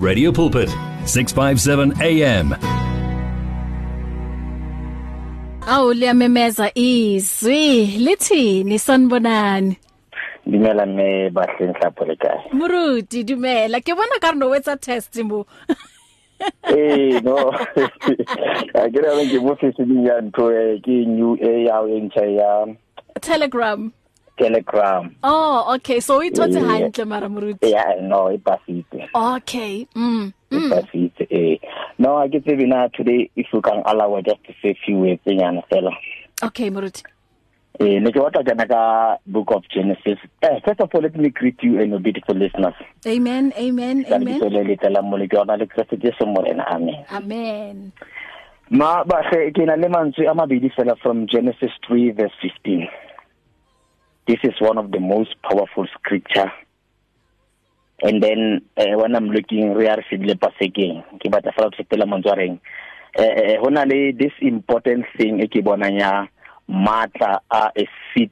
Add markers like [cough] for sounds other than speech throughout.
Radio Pulpit 657 AM Awu liyamemeza izwi. Lithini sanibonani? Dumela mme bahle nhlapho le kae? Muruti dumela. Ke bona ka re no wetsa test [laughs] [laughs] mo Eh no. A ke mo se se ya ntho e ke new e ya e ntsha ya Telegram. Telegram. Oh okay. So Eh, hantle mara Muruti ya no e pasitse Okay mm mm. Pasitse eh. No a ke tsebe na today if you can allow just to say few words nyana fela Okay Muruti eh ne ke batla jana ka book of Genesis. Eh first of all let me greet you and your beautiful listeners. Amen amen amen. ke le le tla mo le ke ona le Kristo Jesu morena amen. Amen. Ma ba se ke na le mantswe a mabedi fela from Genesis 3 verse 15. This is one of the most powerful scripture. And then uh, when I'm looking re are fidile pasekeng ke batla fela go fetela mantswe a reng eh hona le this important thing e ke bonang ya matla a a seed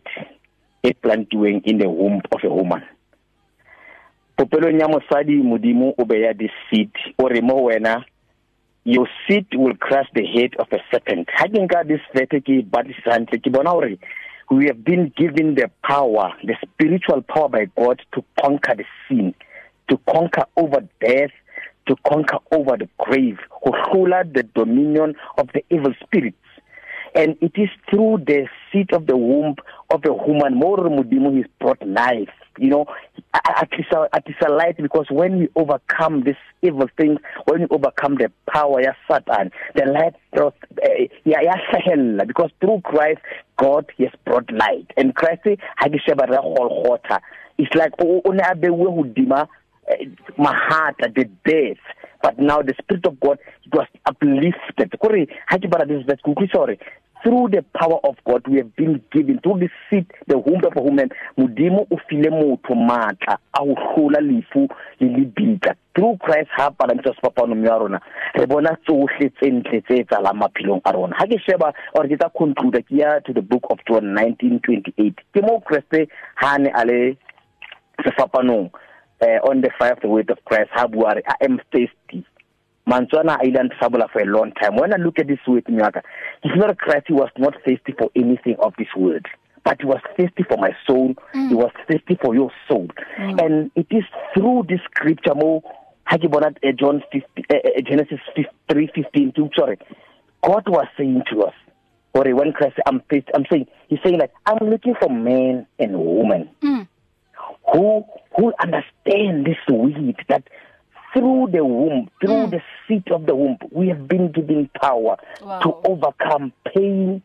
e plantiweng in the womb of a woman. Popelong ya mosadi modimo o beya this seed o re mo wena your seed will crush the head of a serpent ha ke nka this verse ke batlisisa hantle ke bona hore we have been given the power the spiritual power by God to conquer the sin to conquer over death to conquer over the grave ho hlola the dominion of the evil spirits. And it is through the seed of the womb of a woman more modimo he's brought life. You know at least at least a light because when we overcome this evil things when we overcome the power ya satan the light uh, ya hlahella because through Christ God has brought light. And Christ ha ke sheba re golgotha it's like o ne a bewe hodima eh, mahata the death. But now the spirit of God it was uplifted. Kore ha ke bara this verse ku sorry through the power of God we have been given through this seed the womb of woman. Modimo o file motho matla a ho hlola lefu le lebitla. Through Christ ha palamisa sepapano wa rona re bona tsohle tse ntle tse etsalang maphelong a rona. Ha ke sheba or ke tsa conclude ke ya to the book of John 19:28 ke mo Christ ha ne ale sefapanong uh, on the the word of Christ ha bua re I am thirsty. Mantswana a ile ntsabola for a long time. When i look at this word nyaka. It's not Christ was not thirsty for anything of this word but he was thirsty for my soul mm. he was thirsty for your soul mm. and it is through this scripture mo ha ke bona uh, John 50 uh, uh, Genesis 3:15 to sorry God was saying to us or when Christ I'm thirsty, I'm saying he's saying like I'm looking for man and woman mm. who who understand this weed that through the womb through mm. the seed of the womb we have been given power wow. to overcome pain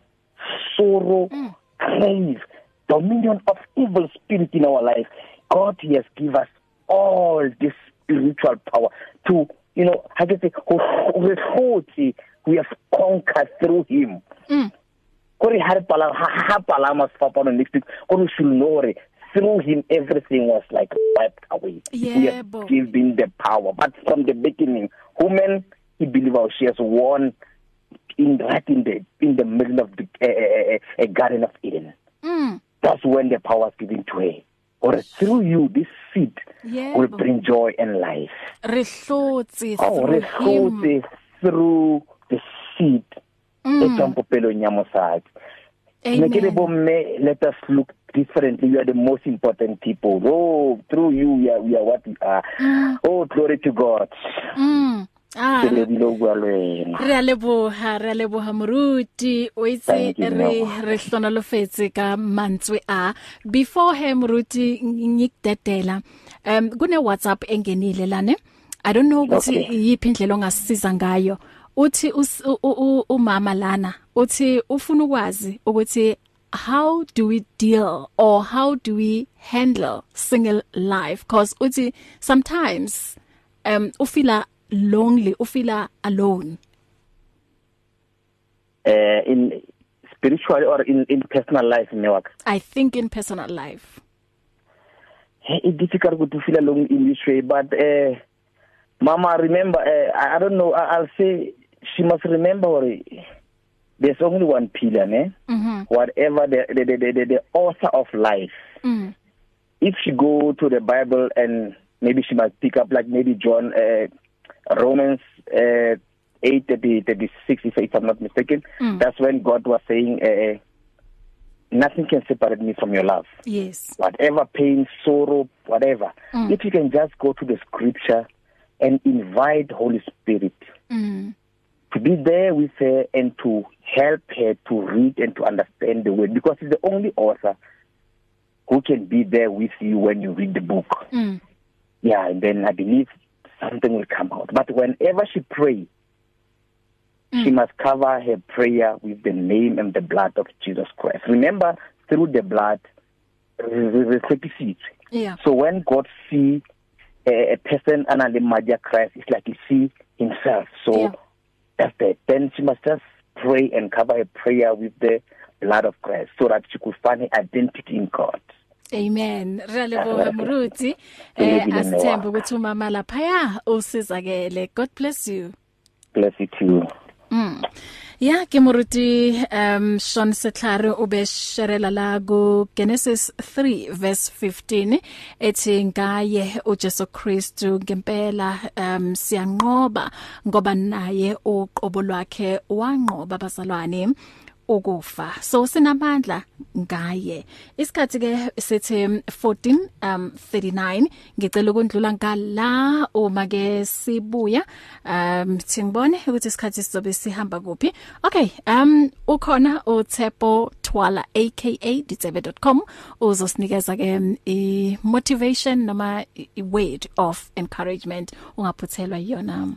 sorrow mm. grave dominion of evil spirit in our life god has given us all this spiritual power to you know how to say we have conquered through him mm. kore ha re pala ha palama sefapano next week kore shulore through him everything was like wiped away. Yeah, we have given the power. But from the beginning woman he believe she has won in right in the in the middle of the uh, uh, uh, garden of eden. Mm. that's when the power was given to her. Or through you this seed yeah, will bring joy and life. Re hlotse oh re hlotse through the seed. Mm. e tswang popelong ya mosadi. Ne ke re bomme let us look differently. You are the most important people. Oh through you we are, we are what we are. Mm. oh glory to god. Mm. Ah. Re dilo bua lwena re a leboha re a leboha moruti. O itse re re hlona lofetse ka mantswe a. Before he moruti ngikudedela um kune WhatsApp engenile lane. I don't know ukuthi Okay. yiphi indlela ongasisiza ngayo. Uthi umama lana uthi ufuna ukwazi ukuthi how do we deal or how do we handle single life? Cause uthi sometimes um ufila lonely ufila alone. Uh, in spiritual or in in personal life mewaka i think in personal life. It's difficult to feel alone in this way but uh, mama remember uh, I, don't know I'll say she must remember or there's only one pillar ne? Mhm whatever the the, the the the author of life. Mm if she go to the bible and maybe she must pick up like maybe John uh, Romans uh 8:36 if, if I'm not mistaken mm. that's when God was saying uh, nothing can separate me from your love. Yes. Whatever pain sorrow whatever. Mm. if you can just go to the scripture and invite holy spirit mm. Be there with her and to help her to read and to understand the word because he's the only author who can be there with you when you read the book mm. yeah and then i believe something will come out but whenever she pray mm. she must cover her prayer with the name and the blood of Jesus Christ remember through the blood yeah so when god see a, a person anale madi Christ it's like he see himself so yeah. That's it then she must just pray and cover her prayer with the blood of Christ so that she could find her identity in God Amen. Raleboha Muruti eh asithemba ukuthi umama lapha ya usizakele. God bless you. Bless you too. Mm. Ya ke moruti um Sean Setlare o be sherela la go Genesis 3 verse 15 ethi ngaye uJesu Kristu ngempela um siyanqoba ngoba naye uqobo lwakhe wanqoba bazalwane ukufa. So sinamandla ngaye. Isikhathi ke sithi 14 um 39 ngicela ukundlula ngala uma ke sibuya. Um singibone ukuthi isikhathi sizobe sihamba kuphi. Okay um ukhona uThepo Twala aka ditsebe.com uzosinikeza ke i motivation noma i word of encouragement ungaphuthelwa yona.